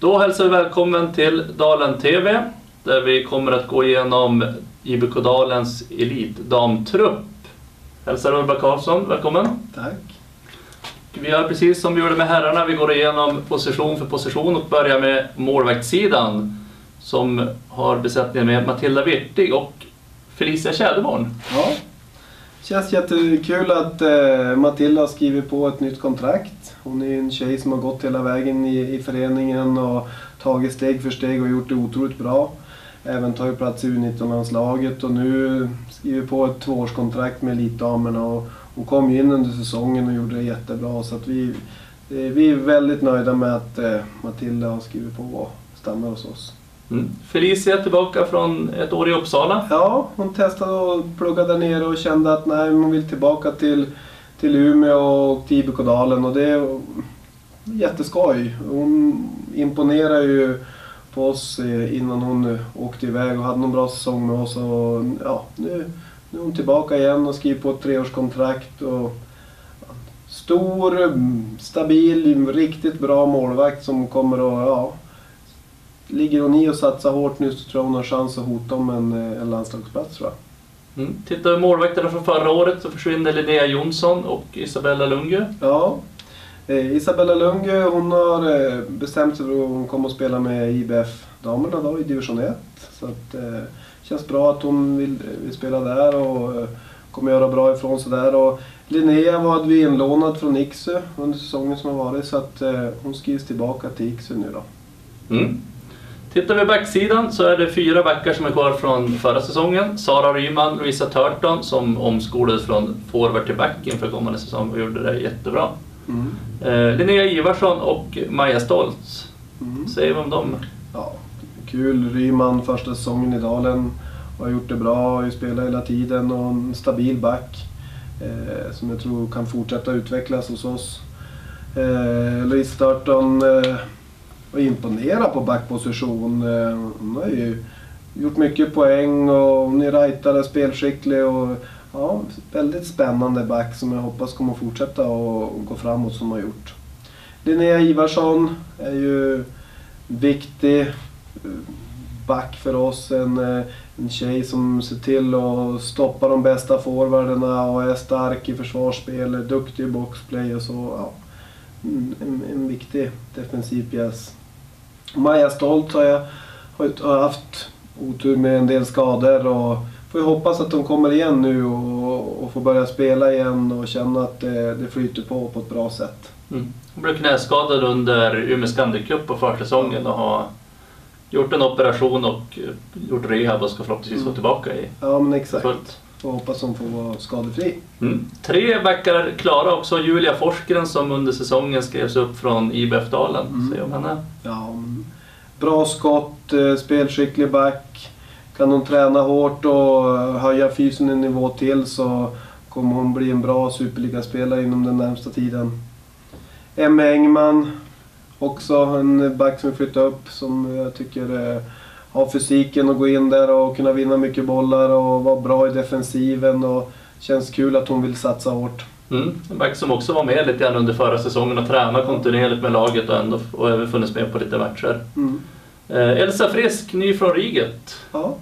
Då hälsar vi välkommen till Dalen TV där vi kommer att gå igenom IBK Dalens elitdamtrupp. Hälsar Urban Karlsson, välkommen. Tack. Vi gör precis som vi gjorde med herrarna, vi går igenom position för position och börjar med målvaktssidan som har besättningen med Matilda Wirtig och Felicia Tjäderborn. Ja. Känns jättekul att eh, Matilda har skrivit på ett nytt kontrakt. Hon är en tjej som har gått hela vägen i, i föreningen och tagit steg för steg och gjort det otroligt bra. Även tagit plats i U19-landslaget och nu skriver på ett tvåårskontrakt med elitdamerna. Och hon kom ju in under säsongen och gjorde det jättebra så att vi, eh, vi är väldigt nöjda med att eh, Matilda har skrivit på och stannar hos oss. Mm. Felicia tillbaka från ett år i Uppsala. Ja, hon testade och pluggade där nere och kände att nej, hon vill tillbaka till, till Umeå och till IBK-dalen och det är jätteskoj. Hon imponerar ju på oss eh, innan hon åkte iväg och hade någon bra säsong med oss. Och, ja, nu, nu är hon tillbaka igen och skriver på ett treårskontrakt. Och, stor, stabil, riktigt bra målvakt som kommer att ja, Ligger hon i och satsar hårt nu så tror jag hon har chans att hota om en, eh, en landslagsplats tror jag. Mm. Tittar vi målvakterna från förra året så försvinner Linnea Jonsson och Isabella Lundgö. Ja. Eh, Isabella Lundgö hon har eh, bestämt sig för att hon kommer att spela med IBF-damerna då i division 1. Så att, eh, känns bra att hon vill, vill spela där och eh, kommer göra bra ifrån sig där. Och Linnea var vi inlånad från Iksu under säsongen som har varit så att eh, hon skrivs tillbaka till Iksu nu då. Mm. Tittar vi backsidan så är det fyra backar som är kvar från förra säsongen. Sara Ryman, Louisa Turton som omskolades från forward till back inför kommande säsong och gjorde det jättebra. Mm. Eh, Linnea Ivarsson och Maja Stoltz. Mm. Säger vi om dem? Ja, kul. Ryman första säsongen i Dalen. Har gjort det bra, har ju spelat hela tiden och en stabil back. Eh, som jag tror kan fortsätta utvecklas hos oss. Eh, Louise Turton eh, och imponera på backposition. Eh, hon har ju gjort mycket poäng och hon är rightare, spelskicklig och ja, väldigt spännande back som jag hoppas kommer fortsätta och gå framåt som hon har gjort. Linnea Ivarsson är ju viktig eh, back för oss. En, eh, en tjej som ser till att stoppa de bästa forwarderna och är stark i försvarsspel, duktig i boxplay och så. Ja, en, en viktig defensiv pjäs. Maja Stolt har jag har haft otur med en del skador och får ju hoppas att de kommer igen nu och, och får börja spela igen och känna att det, det flyter på på ett bra sätt. Mm. Hon blev knäskadad under Umeå Scandic Cup på försäsongen och har gjort en operation och gjort rehab och ska förhoppningsvis Mm. vara tillbaka i Ja men exakt. fullt. Får hoppas de får vara skadefri. Mm. Tre backar klara också. Julia Forsgren som under säsongen skrevs upp från IBF Dalen. Mm. Säger om henne. Ja, bra skott, eh, spelskicklig back. Kan hon träna hårt och eh, höja fysen en nivå till så kommer hon bli en bra superligaspelare inom den närmsta tiden. Emma Engman, också en back som flyttat upp som jag tycker har fysiken att gå in där och kunna vinna mycket bollar och vara bra i defensiven. Och känns kul att hon vill satsa hårt. Mm. En back som också var med lite grann under förra säsongen och tränade kontinuerligt med laget och, ändå, och även funnits med på lite matcher. Mm. Eh, Elsa Frisk, ny från Riget. Ja,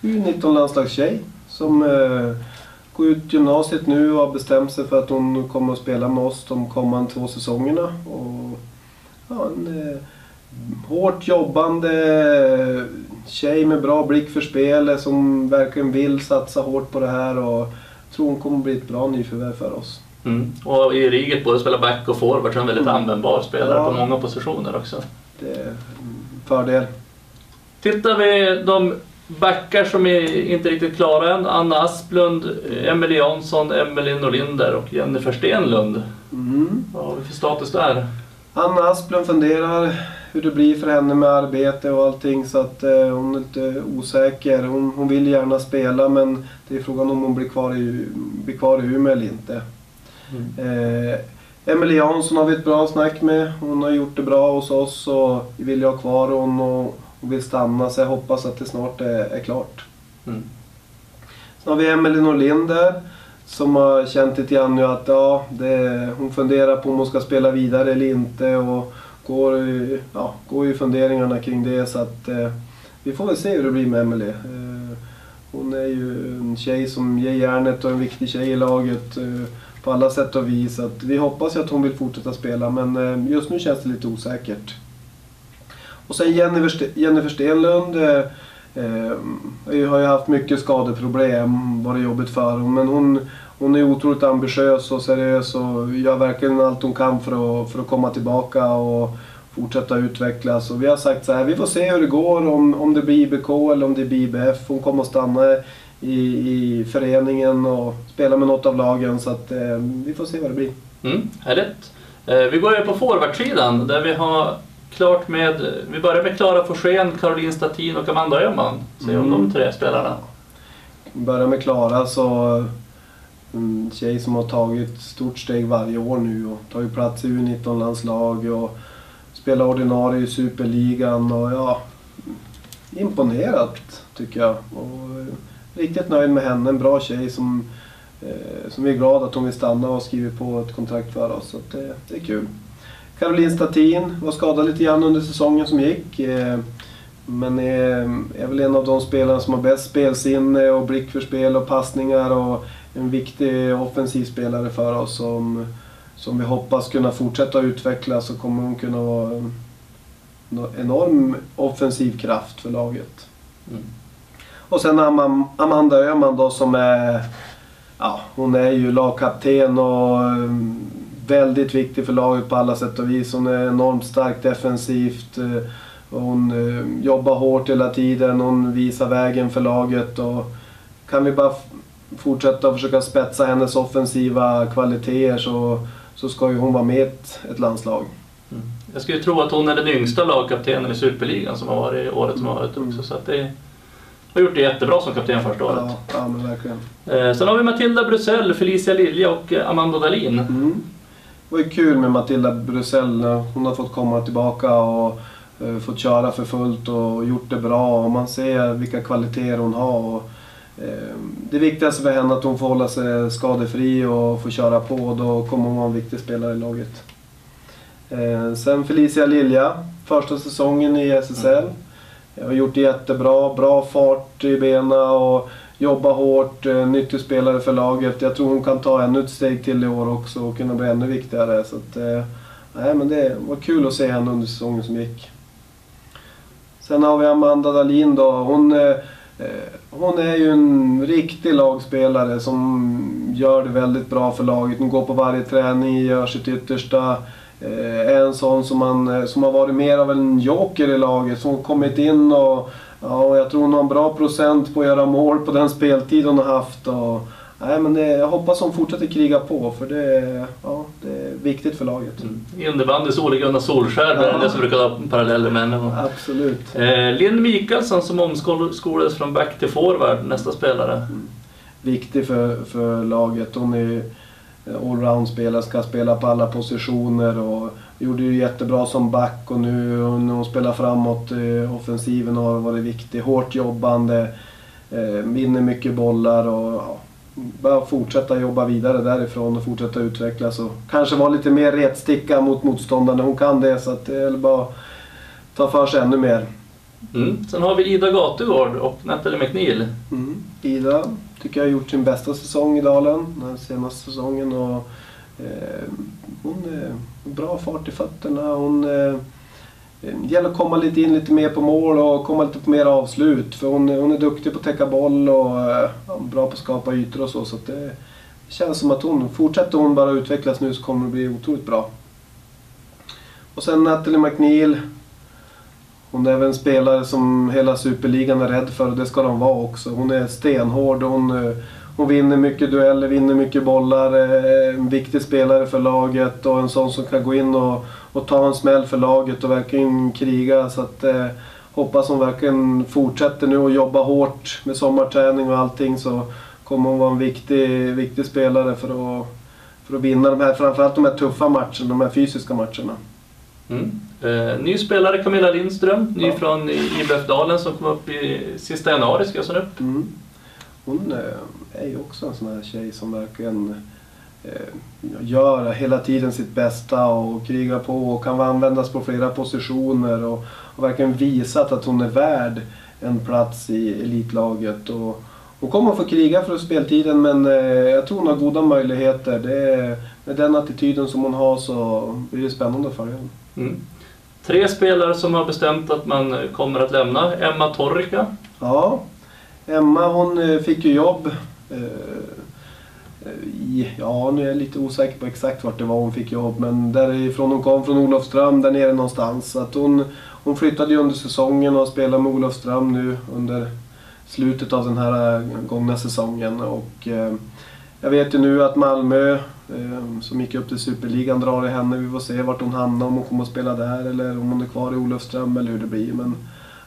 U19-landslagstjej som eh, går ut gymnasiet nu och har bestämt sig för att hon kommer att spela med oss de kommande två säsongerna. Och, ja, en eh, hårt jobbande tjej med bra blick för spelet som verkligen vill satsa hårt på det här och jag tror hon kommer bli ett bra nyförvärv för oss. Mm. Och i Riget både spelar back och forward så är en väldigt Mm. användbar spelare Ja. på många positioner också. Det är en fördel. Tittar vi de backar som är inte riktigt klara än. Anna Asplund, Emelie Jansson, Emelie Norlinder och Jennifer Stenlund. Mm. Vad har vi för status där? Anna Asplund funderar hur det blir för henne med arbete och allting så att eh, hon är lite osäker. Hon, hon vill gärna spela men det är frågan om hon blir kvar i, blir kvar i Umeå eller inte. Eh, Emelie Jansson har vi ett bra snack med. Hon har gjort det bra hos oss och vi vill ha kvar hon och hon vill stanna så jag hoppas att det snart är, är klart. Mm. Sen har vi Emelie Norlinder som har känt lite grann nu att ja, det, hon funderar på om hon ska spela vidare eller inte och går, ju- ja, går ju funderingarna kring det så att eh, vi får väl se hur det blir med Emelie. Eh, hon är ju en tjej som ger järnet och en viktig tjej i laget eh, på alla sätt och vis. Så att vi hoppas ju att hon vill fortsätta spela men eh, just nu känns det lite osäkert. Och sen Jennifer, Jennifer Stenlund eh, eh, har ju haft mycket skadeproblem, varit jobbigt för hon, Men hon, hon är otroligt ambitiös och seriös och gör verkligen allt hon kan för att, för att komma tillbaka och fortsätta utvecklas. Och vi har sagt så här, vi får se hur det går, om, om det blir IBK eller om det blir IBF. Hon kommer att stanna i, i föreningen och spela med något av lagen så att eh, vi får se vad det blir. Mm, härligt. Eh, vi går över på forwardsidan där vi har klart med, vi börjar med Klara Forsén, Caroline Statin och Amanda Öhman. Se om Mm. de tre spelarna. Börjar med Klara så en tjej som har tagit stort steg varje år nu och tagit plats i U19-landslag och spelar ordinarie i Superligan och ja, imponerat tycker jag. Och eh, riktigt nöjd med henne, en bra tjej som, eh, som vi är glada att hon vill stanna och skriver på ett kontrakt för oss. Så att det, det är kul. Caroline Statin var skadad lite grann under säsongen som gick. Eh, men är, är väl en av de spelarna som har bäst spelsinne och blick för spel och passningar och en viktig offensiv spelare för oss som, som vi hoppas kunna fortsätta utveckla så kommer hon kunna vara en en enorm offensiv kraft för laget. Mm. Och sen Am- Amanda Öhman då som är, ja hon är ju lagkapten och mm, väldigt viktig för laget på alla sätt och vis. Hon är enormt stark defensivt. eh, Hon eh, jobbar hårt hela tiden, hon visar vägen för laget. Och kan vi bara fortsätta försöka spetsa hennes offensiva kvaliteter så, så ska ju hon vara med i ett, ett landslag. Mm. Jag skulle tro att hon är den yngsta lagkaptenen i Superligan som har varit i året som har varit Mm. också. Så att det har gjort det jättebra som kapten första året. Ja, ja men verkligen. Eh, sen har vi Matilda Brusell, Felicia Lilja och eh, Amanda Dahlin. Mm. Det var ju kul med Matilda Brusell. Hon har fått komma tillbaka och eh, fått köra för fullt och gjort det bra. Och man ser vilka kvaliteter hon har. Och, Ehm, det viktigaste för henne är att hon får hålla sig skadefri och får köra på. Då kommer hon vara en viktig spelare i laget. Ehm, sen Felicia Lilja, första säsongen i SSL. Har gjort det jättebra, bra fart i benen och jobbar hårt, eh, nyttig spelare för laget. Jag tror hon kan ta ännu ett steg till i år också och kunna bli ännu viktigare. Så att, eh, nej, men det var kul att se henne under säsongen som gick. Sen har vi Amanda Dahlin då. Hon, eh, Eh, hon är ju en riktig lagspelare som gör det väldigt bra för laget. Hon går på varje träning, gör sitt yttersta. Eh, är en sån som, man, eh, som har varit mer av en joker i laget. Som har kommit in och, ja, och jag tror hon har en bra procent på att göra mål på den speltid hon har haft. Och, nej, men det, jag hoppas hon fortsätter kriga på för det, ja, det är viktigt för laget. Mm. Innebandys Ole-Gunnar Solskär, det är Ja. det som brukar ha paralleller med henne. Absolut. Eh, Linn Mikaelsson som omskolades från back till forward, nästa spelare. viktig för, för laget. Hon är allround-spelare, ska spela på alla positioner och gjorde ju jättebra som back och nu när hon spelar framåt offensiven har varit viktig. Hårt jobbande, eh, vinner mycket bollar och ja, bara fortsätta jobba vidare därifrån och fortsätta utvecklas och kanske vara lite mer retsticka mot motståndarna. Hon kan det så att det är bara ta för sig ännu mer. Mm. Sen har vi Ida Gategård och Nathalie McNeil. Mm. Ida tycker jag har gjort sin bästa säsong i Dalen den senaste säsongen. Och, eh, hon är bra fart i fötterna. Hon eh, Eh, det gäller att komma lite in lite mer på mål och komma lite på mer avslut. För hon, hon är duktig på att täcka boll och eh, ja, bra på att skapa ytor och så. så att det känns som att hon, fortsätter hon bara utvecklas nu så kommer det bli otroligt bra. Och sen Natalie McNeil. Hon är väl en spelare som hela superligan är rädd för och det ska de vara också. Hon är stenhård och hon, eh, hon vinner mycket dueller, vinner mycket bollar. eh, En viktig spelare för laget och en sån som kan gå in och, och ta en smäll för laget och verkligen kriga. Så att, eh, hoppas hon verkligen fortsätter nu och jobba hårt med sommarträning och allting så kommer hon vara en viktig, viktig spelare för att, för att vinna de här, framförallt de här tuffa matcherna, de här fysiska matcherna. Mm. Eh, ny spelare Camilla Lindström, ny Ja. från IBF Dalen som kom upp i sista januari ska jag säga upp. Mm. Hon eh, är ju också en sån här tjej som verkligen eh, gör hela tiden sitt bästa och krigar på och kan användas på flera positioner och, och verkligen visat att hon är värd en plats i elitlaget. Och, hon kommer att få kriga för speltiden men eh, jag tror hon har goda möjligheter. Det är, med den attityden som hon har så blir det spännande följa henne. Mm. Tre spelare som har bestämt att man kommer att lämna. Emma Torrika. Ja, Emma hon eh, fick ju jobb. Eh, i, ja, nu är jag lite osäker på exakt vart det var hon fick jobb. Men därifrån hon kom, från Olofström, där nere någonstans. Så att hon, hon flyttade ju under säsongen och spelar med Olofström nu under slutet av den här eh, gångna säsongen. Och, eh, jag vet ju nu att Malmö, eh, som gick upp till Superligan, drar i henne. Vi får se vart hon hamnar, om hon kommer att spela där eller om hon är kvar i Olofström eller hur det blir. Men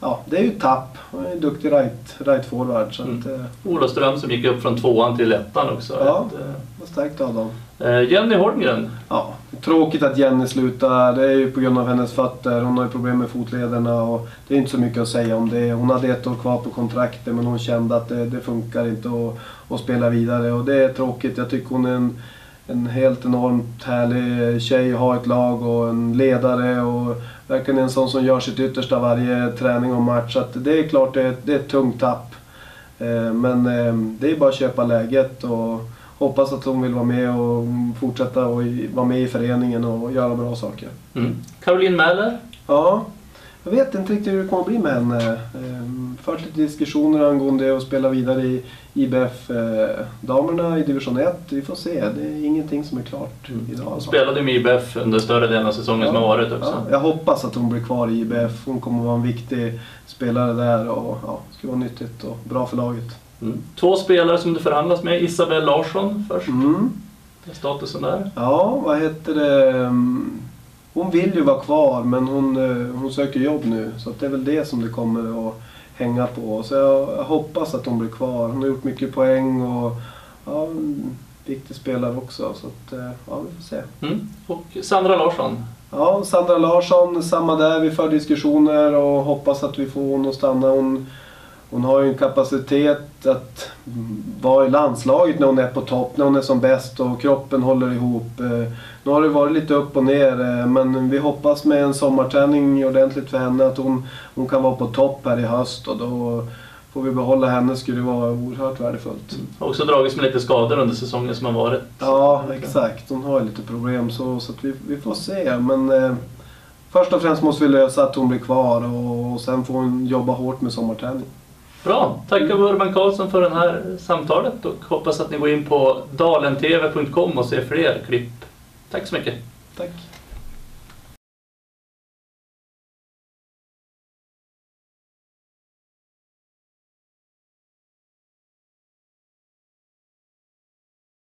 ja, det är ju tapp. Är en duktig right, right forward. Så Mm. att, eh, Olofström som gick upp från tvåan till ettan också. Ja. Ett, vad starkt av dem. eh, Jenny Holmgren. Ja, tråkigt att Jenny slutar. Det är ju på grund av hennes fötter. Hon har ju problem med fotlederna och det är inte så mycket att säga om det. Hon hade ett år kvar på kontraktet men hon kände att det, det funkar inte att, att spela vidare och det är tråkigt. Jag tycker hon är en, en helt enormt härlig tjej att ha ett lag och en ledare och verkligen en sån som gör sitt yttersta varje träning och match. Så att det är klart det är, det är ett tungt tapp. Eh, Men eh, det är bara att köpa läget och hoppas att hon vill vara med och fortsätta och vara med i föreningen och göra bra saker. Mm. Caroline Mäler. Ja, jag vet inte riktigt hur det kommer att bli med henne. Ehm, Fört lite diskussioner angående att spela vidare i IBF-damerna i division 1. Vi får se. Det är ingenting som är klart idag. Alltså. spelade med IBF under större delen av säsongen som har varit också. Ja, jag hoppas att hon blir kvar i IBF. Hon kommer att vara en viktig spelare där och ja, ska vara nyttigt och bra för laget. Mm. Två spelare som du förhandlas med. Isabel Larsson först. Mm. Statusen där. Ja, vad heter det? Hon vill ju vara kvar men hon, eh, hon söker jobb nu. Så det är väl det som det kommer att hänga på. Så jag, jag hoppas att hon blir kvar. Hon har gjort mycket poäng och ja, viktig spelare också. Så att, eh, ja, vi får se. Mm. Och Sandra Larsson. Ja, Sandra Larsson, samma där. Vi för diskussioner och hoppas att vi får hon att stanna. Hon, hon har ju en kapacitet att vara i landslaget när hon är på topp, när hon är som bäst och kroppen håller ihop. Eh, Nu har det varit lite upp och ner eh, men vi hoppas med en sommarträning ordentligt för henne att hon, hon kan vara på topp här i höst och då får vi behålla henne skulle det vara oerhört värdefullt. Har också dragits med lite skador under säsongen som har varit. Ja, exakt. Hon har lite problem så, så vi, vi får se. Men eh, först och främst måste vi lösa att hon blir kvar och, och sen får hon jobba hårt med sommarträning. Bra, tackar vi Urban Karlsson för det här samtalet och hoppas att ni går in på dalentv.com och ser fler klipp. Tack så mycket. Tack.